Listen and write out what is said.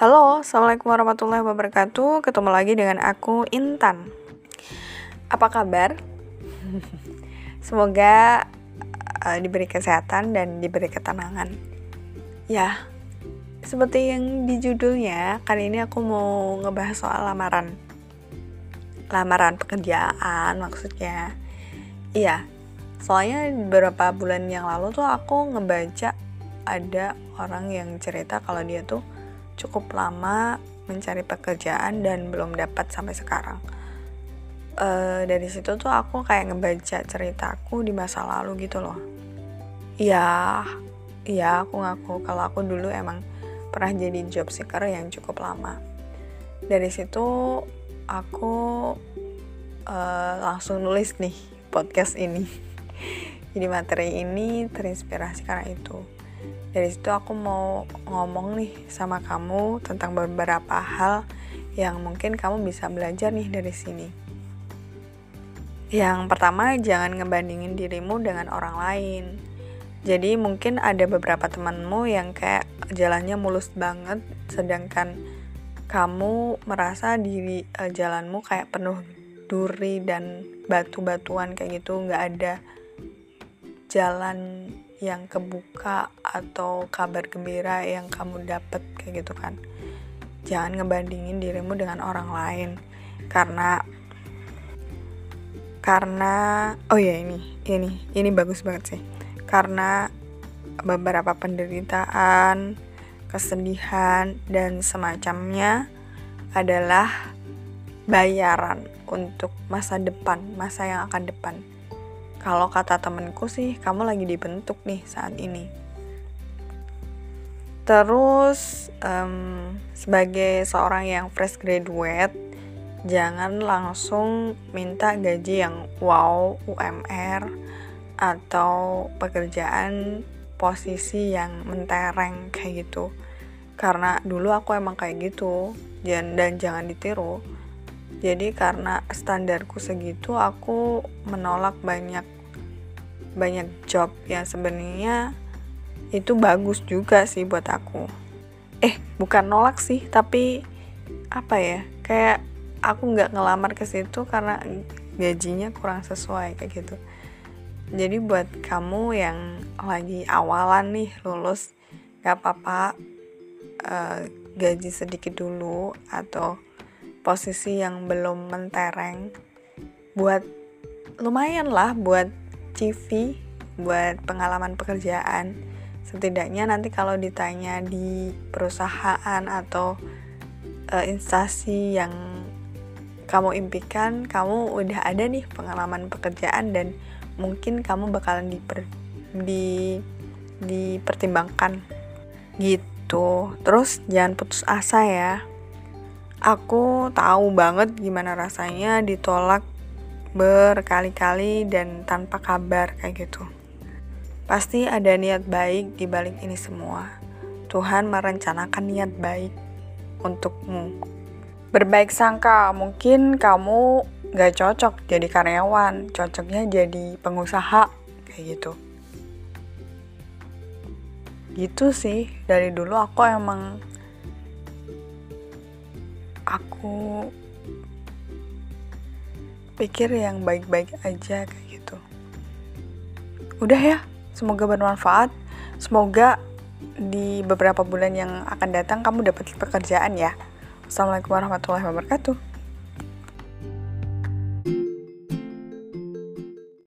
Halo, Assalamualaikum warahmatullahi wabarakatuh. Ketemu lagi dengan aku, Intan. Apa kabar? Semoga uh, diberi kesehatan dan diberi ketenangan. Ya, seperti yang di judulnya Kali ini aku mau ngebahas soal lamaran. Lamaran pekerjaan maksudnya. Iya, soalnya beberapa bulan yang lalu tuh aku ngebaca ada orang yang cerita kalau dia tuh cukup lama mencari pekerjaan dan belum dapat sampai sekarang. Uh, dari situ tuh aku kayak ngebaca ceritaku di masa lalu gitu loh. Iya, iya aku ngaku kalau aku dulu emang pernah jadi job seeker yang cukup lama. Dari situ aku uh, langsung nulis nih podcast ini. jadi materi ini terinspirasi karena itu dari situ aku mau ngomong nih sama kamu tentang beberapa hal yang mungkin kamu bisa belajar nih dari sini. Yang pertama, jangan ngebandingin dirimu dengan orang lain. Jadi mungkin ada beberapa temanmu yang kayak jalannya mulus banget, sedangkan kamu merasa diri uh, jalanmu kayak penuh duri dan batu-batuan kayak gitu, nggak ada jalan yang kebuka atau kabar gembira yang kamu dapat kayak gitu kan. Jangan ngebandingin dirimu dengan orang lain. Karena karena oh ya ini ini ini bagus banget sih. Karena beberapa penderitaan kesedihan dan semacamnya adalah bayaran untuk masa depan masa yang akan depan kalau kata temenku sih, kamu lagi dibentuk nih saat ini. Terus, um, sebagai seorang yang fresh graduate, jangan langsung minta gaji yang wow, UMR, atau pekerjaan posisi yang mentereng kayak gitu. Karena dulu aku emang kayak gitu, dan, dan jangan ditiru jadi karena standarku segitu aku menolak banyak banyak job yang sebenarnya itu bagus juga sih buat aku. Eh bukan nolak sih tapi apa ya kayak aku nggak ngelamar ke situ karena gajinya kurang sesuai kayak gitu. Jadi buat kamu yang lagi awalan nih lulus gak apa-apa uh, gaji sedikit dulu atau posisi yang belum mentereng buat lumayan lah buat CV buat pengalaman pekerjaan. Setidaknya nanti kalau ditanya di perusahaan atau uh, instansi yang kamu impikan kamu udah ada nih pengalaman pekerjaan dan mungkin kamu bakalan diper, di dipertimbangkan. Gitu. Terus jangan putus asa ya Aku tahu banget gimana rasanya ditolak berkali-kali dan tanpa kabar kayak gitu. Pasti ada niat baik di balik ini semua. Tuhan merencanakan niat baik untukmu. Berbaik sangka, mungkin kamu gak cocok jadi karyawan, cocoknya jadi pengusaha kayak gitu. Gitu sih, dari dulu aku emang aku pikir yang baik-baik aja kayak gitu. Udah ya semoga bermanfaat. Semoga di beberapa bulan yang akan datang kamu dapat pekerjaan ya. Assalamualaikum warahmatullahi wabarakatuh